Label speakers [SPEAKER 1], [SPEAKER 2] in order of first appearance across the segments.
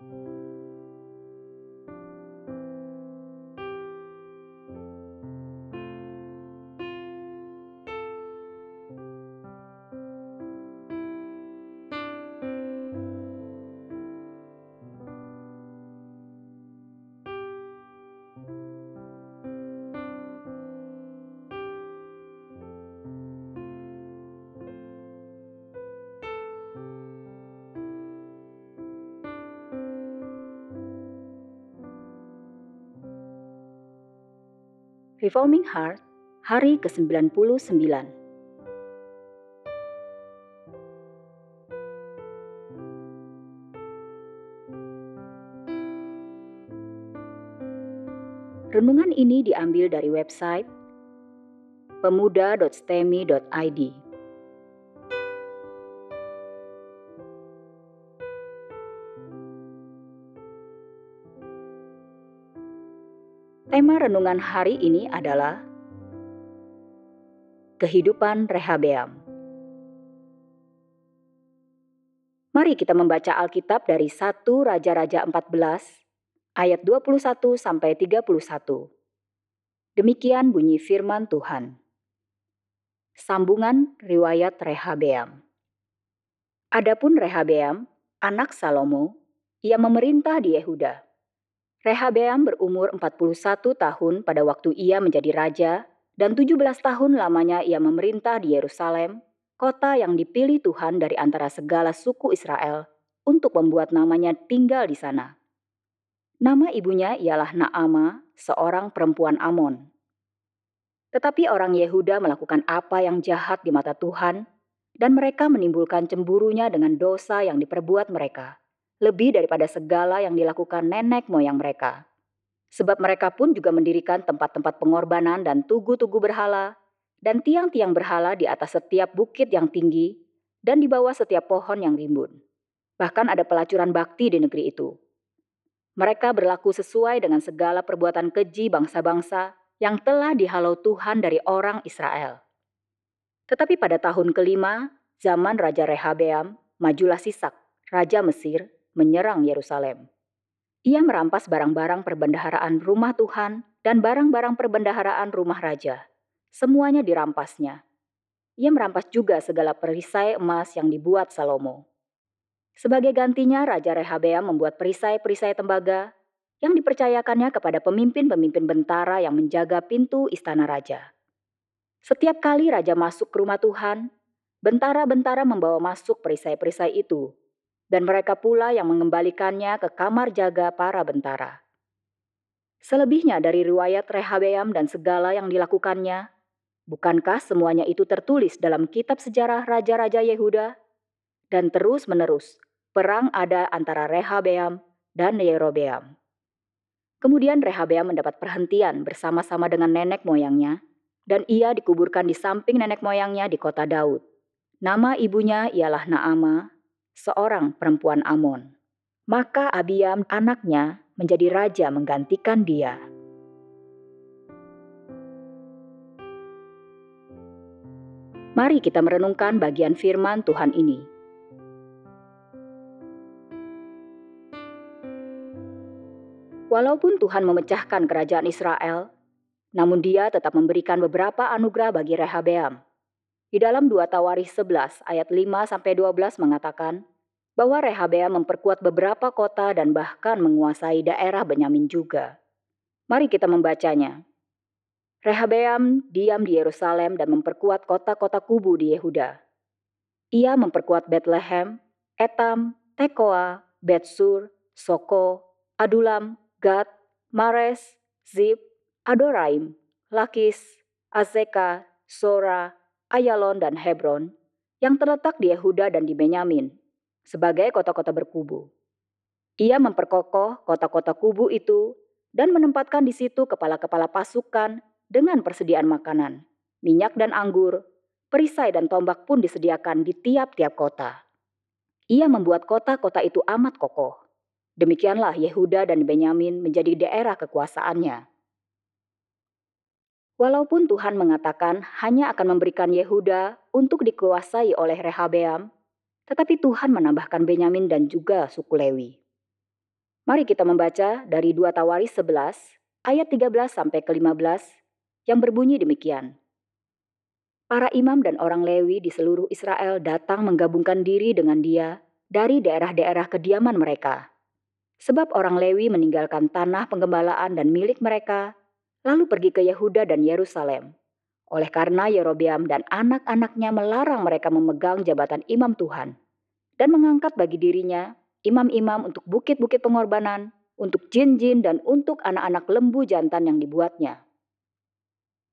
[SPEAKER 1] you Reforming Heart, hari ke-99. Renungan ini diambil dari website pemuda.stemi.id. Tema renungan hari ini adalah kehidupan Rehabeam. Mari kita membaca Alkitab dari 1 Raja-Raja 14 ayat 21 sampai 31. Demikian bunyi firman Tuhan. Sambungan riwayat Rehabeam. Adapun Rehabeam, anak Salomo, ia memerintah di Yehuda Rehabeam berumur 41 tahun pada waktu ia menjadi raja dan 17 tahun lamanya ia memerintah di Yerusalem, kota yang dipilih Tuhan dari antara segala suku Israel untuk membuat namanya tinggal di sana. Nama ibunya ialah Naama, seorang perempuan Amon. Tetapi orang Yehuda melakukan apa yang jahat di mata Tuhan, dan mereka menimbulkan cemburunya dengan dosa yang diperbuat mereka lebih daripada segala yang dilakukan nenek moyang mereka. Sebab mereka pun juga mendirikan tempat-tempat pengorbanan dan tugu-tugu berhala, dan tiang-tiang berhala di atas setiap bukit yang tinggi, dan di bawah setiap pohon yang rimbun. Bahkan ada pelacuran bakti di negeri itu. Mereka berlaku sesuai dengan segala perbuatan keji bangsa-bangsa yang telah dihalau Tuhan dari orang Israel. Tetapi pada tahun kelima, zaman Raja Rehabeam, majulah Sisak, Raja Mesir, menyerang Yerusalem. Ia merampas barang-barang perbendaharaan rumah Tuhan dan barang-barang perbendaharaan rumah raja. Semuanya dirampasnya. Ia merampas juga segala perisai emas yang dibuat Salomo. Sebagai gantinya, Raja Rehabeam membuat perisai-perisai tembaga yang dipercayakannya kepada pemimpin-pemimpin bentara yang menjaga pintu istana raja. Setiap kali raja masuk ke rumah Tuhan, bentara-bentara membawa masuk perisai-perisai itu dan mereka pula yang mengembalikannya ke kamar jaga para bentara. Selebihnya dari riwayat Rehabeam dan segala yang dilakukannya, bukankah semuanya itu tertulis dalam kitab sejarah raja-raja Yehuda? Dan terus-menerus, perang ada antara Rehabeam dan Yerobeam. Kemudian Rehabeam mendapat perhentian bersama-sama dengan nenek moyangnya, dan ia dikuburkan di samping nenek moyangnya di kota Daud. Nama ibunya ialah Naama, seorang perempuan Amon. Maka Abiam anaknya menjadi raja menggantikan dia. Mari kita merenungkan bagian firman Tuhan ini. Walaupun Tuhan memecahkan kerajaan Israel, namun dia tetap memberikan beberapa anugerah bagi Rehabeam di dalam 2 Tawarikh 11 ayat 5 sampai 12 mengatakan bahwa Rehabeam memperkuat beberapa kota dan bahkan menguasai daerah Benyamin juga. Mari kita membacanya. Rehabeam diam di Yerusalem dan memperkuat kota-kota kubu di Yehuda. Ia memperkuat Bethlehem, Etam, Tekoa, Betsur, Soko, Adulam, Gad, Mares, Zip, Adoraim, Lakis, Azeka, Sora, Ayalon dan Hebron yang terletak di Yehuda dan di Benyamin sebagai kota-kota berkubu. Ia memperkokoh kota-kota kubu itu dan menempatkan di situ kepala-kepala pasukan dengan persediaan makanan, minyak dan anggur, perisai dan tombak pun disediakan di tiap-tiap kota. Ia membuat kota-kota itu amat kokoh. Demikianlah Yehuda dan Benyamin menjadi daerah kekuasaannya. Walaupun Tuhan mengatakan hanya akan memberikan Yehuda untuk dikuasai oleh Rehabeam, tetapi Tuhan menambahkan Benyamin dan juga suku Lewi. Mari kita membaca dari 2 Tawaris 11 ayat 13 sampai ke 15 yang berbunyi demikian. Para imam dan orang Lewi di seluruh Israel datang menggabungkan diri dengan dia dari daerah-daerah kediaman mereka. Sebab orang Lewi meninggalkan tanah penggembalaan dan milik mereka, lalu pergi ke Yehuda dan Yerusalem. Oleh karena Yerobeam dan anak-anaknya melarang mereka memegang jabatan imam Tuhan dan mengangkat bagi dirinya imam-imam untuk bukit-bukit pengorbanan, untuk jin-jin dan untuk anak-anak lembu jantan yang dibuatnya.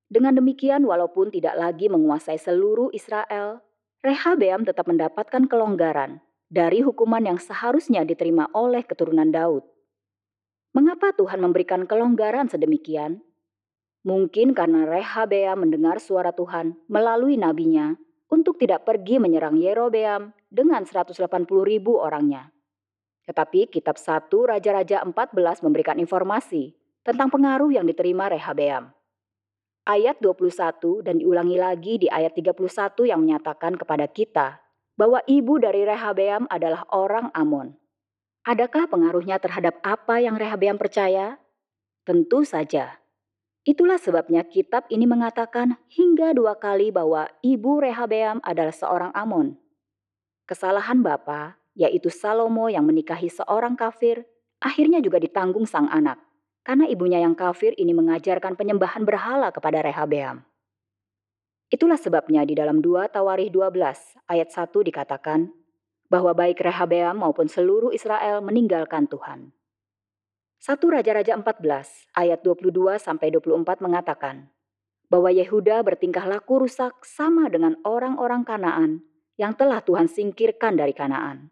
[SPEAKER 1] Dengan demikian walaupun tidak lagi menguasai seluruh Israel, Rehabeam tetap mendapatkan kelonggaran dari hukuman yang seharusnya diterima oleh keturunan Daud. Mengapa Tuhan memberikan kelonggaran sedemikian? Mungkin karena Rehabea mendengar suara Tuhan melalui nabinya untuk tidak pergi menyerang Yerobeam dengan 180 ribu orangnya. Tetapi kitab 1 Raja-Raja 14 memberikan informasi tentang pengaruh yang diterima Rehabeam. Ayat 21 dan diulangi lagi di ayat 31 yang menyatakan kepada kita bahwa ibu dari Rehabeam adalah orang Amon. Adakah pengaruhnya terhadap apa yang Rehabeam percaya? Tentu saja. Itulah sebabnya kitab ini mengatakan hingga dua kali bahwa ibu Rehabeam adalah seorang Amon. Kesalahan bapa, yaitu Salomo yang menikahi seorang kafir, akhirnya juga ditanggung sang anak. Karena ibunya yang kafir ini mengajarkan penyembahan berhala kepada Rehabeam. Itulah sebabnya di dalam 2 Tawarih 12 ayat 1 dikatakan bahwa baik Rehabeam maupun seluruh Israel meninggalkan Tuhan. 1 Raja-Raja 14 ayat 22 sampai 24 mengatakan bahwa Yehuda bertingkah laku rusak sama dengan orang-orang Kanaan yang telah Tuhan singkirkan dari Kanaan.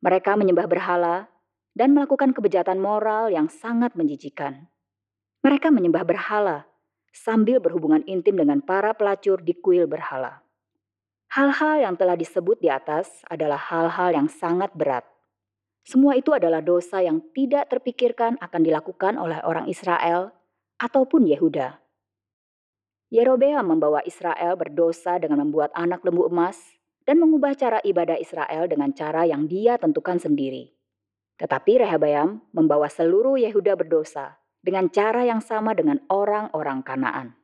[SPEAKER 1] Mereka menyembah berhala dan melakukan kebejatan moral yang sangat menjijikan. Mereka menyembah berhala sambil berhubungan intim dengan para pelacur di kuil berhala. Hal-hal yang telah disebut di atas adalah hal-hal yang sangat berat semua itu adalah dosa yang tidak terpikirkan akan dilakukan oleh orang Israel ataupun Yehuda. Yerobeam membawa Israel berdosa dengan membuat anak lembu emas dan mengubah cara ibadah Israel dengan cara yang dia tentukan sendiri. Tetapi Rehabeam membawa seluruh Yehuda berdosa dengan cara yang sama dengan orang-orang Kanaan.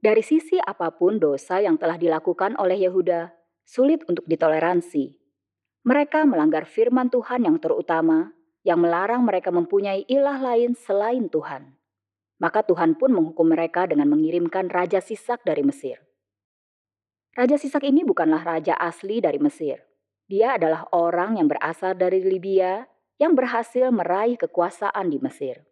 [SPEAKER 1] Dari sisi apa pun dosa yang telah dilakukan oleh Yehuda sulit untuk ditoleransi mereka melanggar firman Tuhan yang terutama, yang melarang mereka mempunyai ilah lain selain Tuhan. Maka Tuhan pun menghukum mereka dengan mengirimkan Raja Sisak dari Mesir. Raja Sisak ini bukanlah raja asli dari Mesir. Dia adalah orang yang berasal dari Libya yang berhasil meraih kekuasaan di Mesir.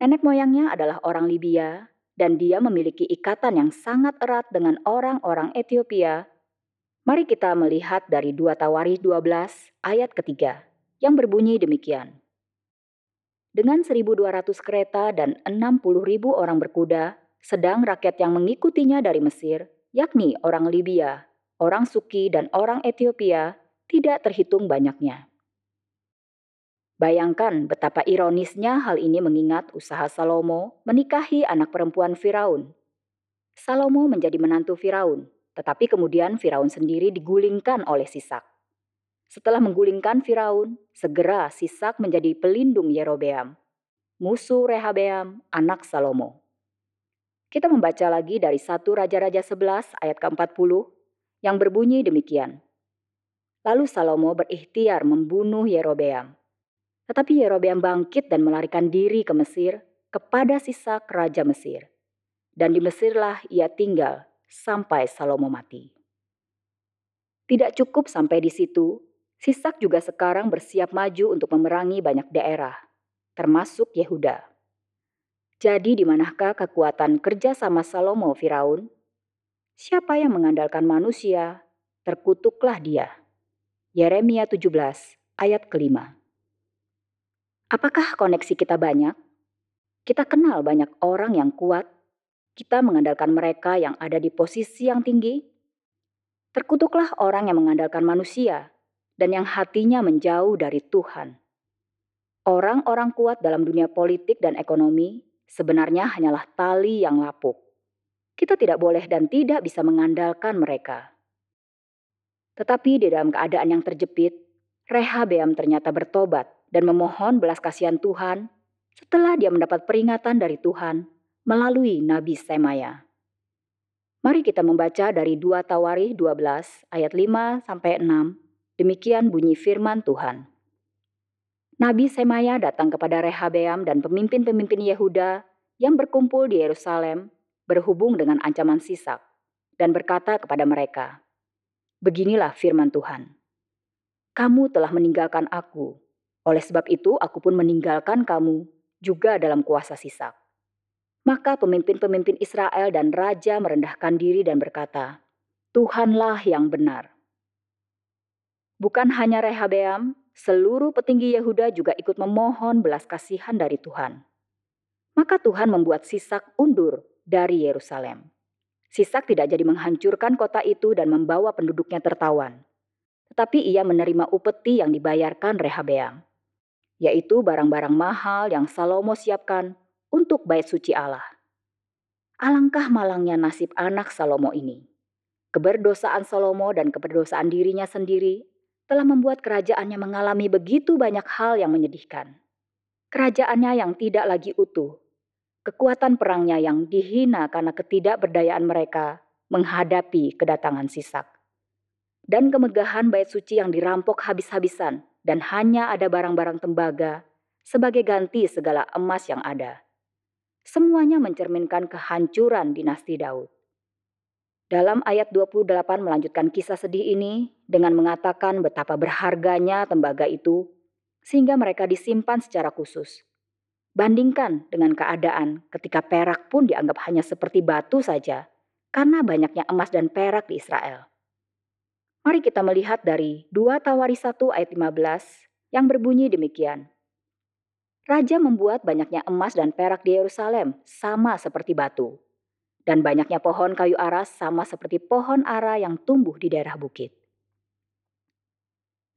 [SPEAKER 1] Nenek moyangnya adalah orang Libya dan dia memiliki ikatan yang sangat erat dengan orang-orang Ethiopia Mari kita melihat dari 2 Tawarikh 12 ayat ketiga yang berbunyi demikian. Dengan 1.200 kereta dan 60.000 orang berkuda, sedang rakyat yang mengikutinya dari Mesir, yakni orang Libya, orang Suki dan orang Ethiopia, tidak terhitung banyaknya. Bayangkan betapa ironisnya hal ini mengingat usaha Salomo menikahi anak perempuan Firaun. Salomo menjadi menantu Firaun, tetapi kemudian Firaun sendiri digulingkan oleh Sisak. Setelah menggulingkan Firaun, segera Sisak menjadi pelindung Yerobeam, musuh Rehabeam, anak Salomo. Kita membaca lagi dari satu Raja-Raja 11 ayat ke-40 yang berbunyi demikian. Lalu Salomo berikhtiar membunuh Yerobeam. Tetapi Yerobeam bangkit dan melarikan diri ke Mesir kepada Sisak Raja Mesir. Dan di Mesirlah ia tinggal sampai Salomo mati. Tidak cukup sampai di situ, Sisak juga sekarang bersiap maju untuk memerangi banyak daerah, termasuk Yehuda. Jadi di manakah kekuatan kerja sama Salomo Firaun? Siapa yang mengandalkan manusia, terkutuklah dia. Yeremia 17 ayat kelima. Apakah koneksi kita banyak? Kita kenal banyak orang yang kuat kita mengandalkan mereka yang ada di posisi yang tinggi. Terkutuklah orang yang mengandalkan manusia dan yang hatinya menjauh dari Tuhan. Orang-orang kuat dalam dunia politik dan ekonomi sebenarnya hanyalah tali yang lapuk. Kita tidak boleh dan tidak bisa mengandalkan mereka. Tetapi di dalam keadaan yang terjepit, Rehabeam ternyata bertobat dan memohon belas kasihan Tuhan setelah dia mendapat peringatan dari Tuhan melalui Nabi Semaya. Mari kita membaca dari 2 Tawarikh 12 ayat 5 sampai 6. Demikian bunyi firman Tuhan. Nabi Semaya datang kepada Rehabeam dan pemimpin-pemimpin Yehuda yang berkumpul di Yerusalem berhubung dengan ancaman Sisak dan berkata kepada mereka, Beginilah firman Tuhan. Kamu telah meninggalkan aku, oleh sebab itu aku pun meninggalkan kamu juga dalam kuasa Sisak. Maka pemimpin-pemimpin Israel dan raja merendahkan diri dan berkata, Tuhanlah yang benar. Bukan hanya Rehabeam, seluruh petinggi Yehuda juga ikut memohon belas kasihan dari Tuhan. Maka Tuhan membuat Sisak undur dari Yerusalem. Sisak tidak jadi menghancurkan kota itu dan membawa penduduknya tertawan. Tetapi ia menerima upeti yang dibayarkan Rehabeam, yaitu barang-barang mahal yang Salomo siapkan untuk bait suci Allah. Alangkah malangnya nasib anak Salomo ini. Keberdosaan Salomo dan keberdosaan dirinya sendiri telah membuat kerajaannya mengalami begitu banyak hal yang menyedihkan. Kerajaannya yang tidak lagi utuh, kekuatan perangnya yang dihina karena ketidakberdayaan mereka menghadapi kedatangan Sisak. Dan kemegahan bait suci yang dirampok habis-habisan dan hanya ada barang-barang tembaga sebagai ganti segala emas yang ada. Semuanya mencerminkan kehancuran dinasti Daud. Dalam ayat 28 melanjutkan kisah sedih ini dengan mengatakan betapa berharganya tembaga itu sehingga mereka disimpan secara khusus. Bandingkan dengan keadaan ketika perak pun dianggap hanya seperti batu saja karena banyaknya emas dan perak di Israel. Mari kita melihat dari 2 Tawari 1 ayat 15 yang berbunyi demikian. Raja membuat banyaknya emas dan perak di Yerusalem sama seperti batu dan banyaknya pohon kayu aras sama seperti pohon ara yang tumbuh di daerah bukit.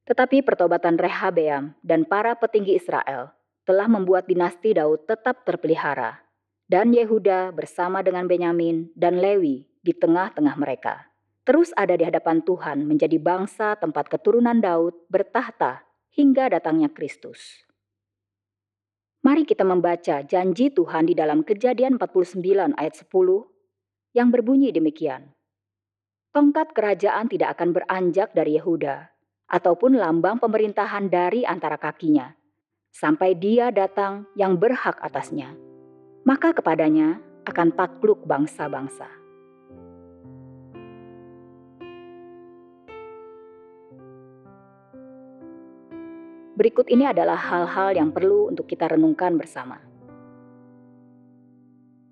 [SPEAKER 1] Tetapi pertobatan Rehabeam dan para petinggi Israel telah membuat dinasti Daud tetap terpelihara, dan Yehuda bersama dengan Benyamin dan Lewi di tengah-tengah mereka. Terus ada di hadapan Tuhan menjadi bangsa tempat keturunan Daud bertahta hingga datangnya Kristus. Mari kita membaca janji Tuhan di dalam Kejadian 49 ayat 10 yang berbunyi demikian. Tongkat kerajaan tidak akan beranjak dari Yehuda, ataupun lambang pemerintahan dari antara kakinya, sampai dia datang yang berhak atasnya. Maka kepadanya akan takluk bangsa-bangsa. Berikut ini adalah hal-hal yang perlu untuk kita renungkan bersama.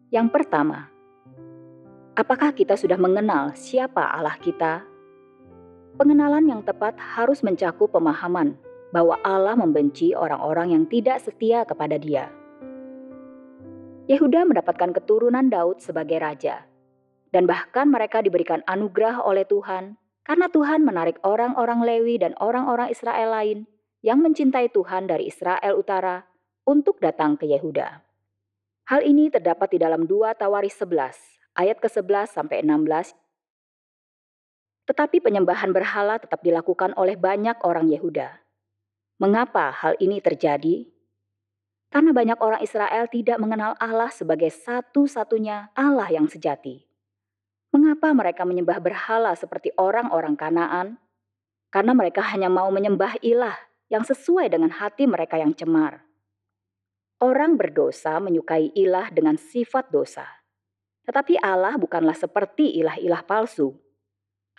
[SPEAKER 1] Yang pertama, Apakah kita sudah mengenal siapa Allah kita? Pengenalan yang tepat harus mencakup pemahaman bahwa Allah membenci orang-orang yang tidak setia kepada Dia. Yehuda mendapatkan keturunan Daud sebagai raja, dan bahkan mereka diberikan anugerah oleh Tuhan karena Tuhan menarik orang-orang Lewi dan orang-orang Israel lain yang mencintai Tuhan dari Israel Utara untuk datang ke Yehuda. Hal ini terdapat di dalam 2 Tawaris 11 ayat ke-11 sampai 16. Tetapi penyembahan berhala tetap dilakukan oleh banyak orang Yehuda. Mengapa hal ini terjadi? Karena banyak orang Israel tidak mengenal Allah sebagai satu-satunya Allah yang sejati. Mengapa mereka menyembah berhala seperti orang-orang Kanaan? Karena mereka hanya mau menyembah ilah yang sesuai dengan hati mereka yang cemar. Orang berdosa menyukai ilah dengan sifat dosa. Tetapi Allah bukanlah seperti ilah-ilah palsu.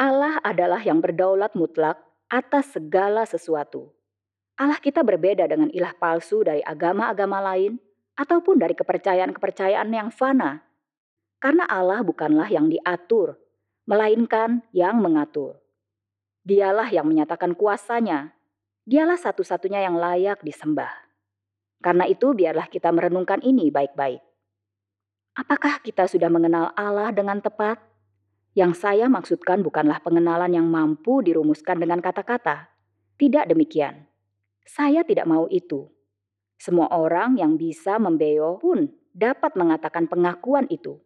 [SPEAKER 1] Allah adalah yang berdaulat mutlak atas segala sesuatu. Allah kita berbeda dengan ilah palsu dari agama-agama lain ataupun dari kepercayaan-kepercayaan yang fana. Karena Allah bukanlah yang diatur, melainkan yang mengatur. Dialah yang menyatakan kuasanya. Dialah satu-satunya yang layak disembah. Karena itu biarlah kita merenungkan ini baik-baik. Apakah kita sudah mengenal Allah dengan tepat? Yang saya maksudkan bukanlah pengenalan yang mampu dirumuskan dengan kata-kata. Tidak demikian. Saya tidak mau itu. Semua orang yang bisa membeo pun dapat mengatakan pengakuan itu.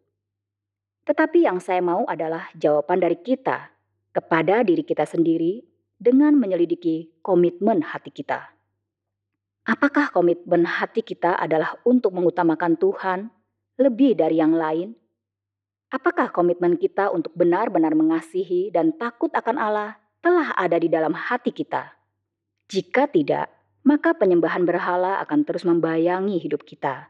[SPEAKER 1] Tetapi yang saya mau adalah jawaban dari kita kepada diri kita sendiri dengan menyelidiki komitmen hati kita. Apakah komitmen hati kita adalah untuk mengutamakan Tuhan lebih dari yang lain? Apakah komitmen kita untuk benar-benar mengasihi dan takut akan Allah telah ada di dalam hati kita? Jika tidak, maka penyembahan berhala akan terus membayangi hidup kita.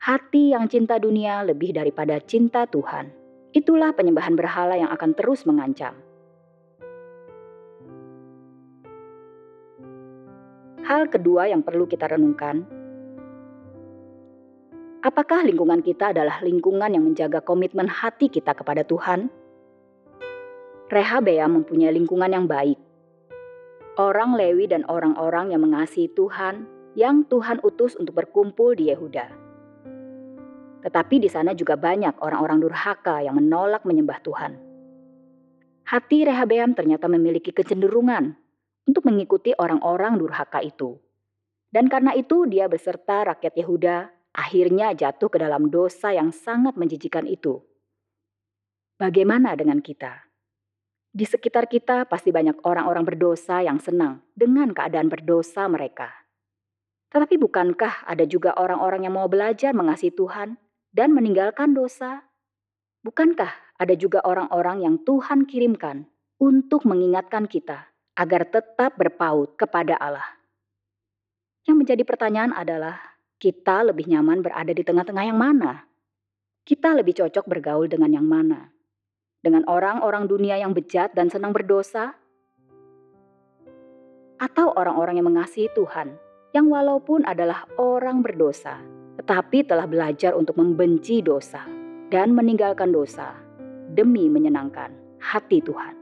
[SPEAKER 1] Hati yang cinta dunia lebih daripada cinta Tuhan. Itulah penyembahan berhala yang akan terus mengancam. Hal kedua yang perlu kita renungkan, apakah lingkungan kita adalah lingkungan yang menjaga komitmen hati kita kepada Tuhan? Rehabea mempunyai lingkungan yang baik. Orang Lewi dan orang-orang yang mengasihi Tuhan, yang Tuhan utus untuk berkumpul di Yehuda. Tetapi di sana juga banyak orang-orang durhaka yang menolak menyembah Tuhan. Hati Rehabeam ternyata memiliki kecenderungan untuk mengikuti orang-orang durhaka itu. Dan karena itu dia beserta rakyat Yehuda akhirnya jatuh ke dalam dosa yang sangat menjijikan itu. Bagaimana dengan kita? Di sekitar kita pasti banyak orang-orang berdosa yang senang dengan keadaan berdosa mereka. Tetapi bukankah ada juga orang-orang yang mau belajar mengasihi Tuhan dan meninggalkan dosa? Bukankah ada juga orang-orang yang Tuhan kirimkan untuk mengingatkan kita agar tetap berpaut kepada Allah. Yang menjadi pertanyaan adalah, kita lebih nyaman berada di tengah-tengah yang mana? Kita lebih cocok bergaul dengan yang mana? Dengan orang-orang dunia yang bejat dan senang berdosa? Atau orang-orang yang mengasihi Tuhan, yang walaupun adalah orang berdosa, tetapi telah belajar untuk membenci dosa dan meninggalkan dosa demi menyenangkan hati Tuhan.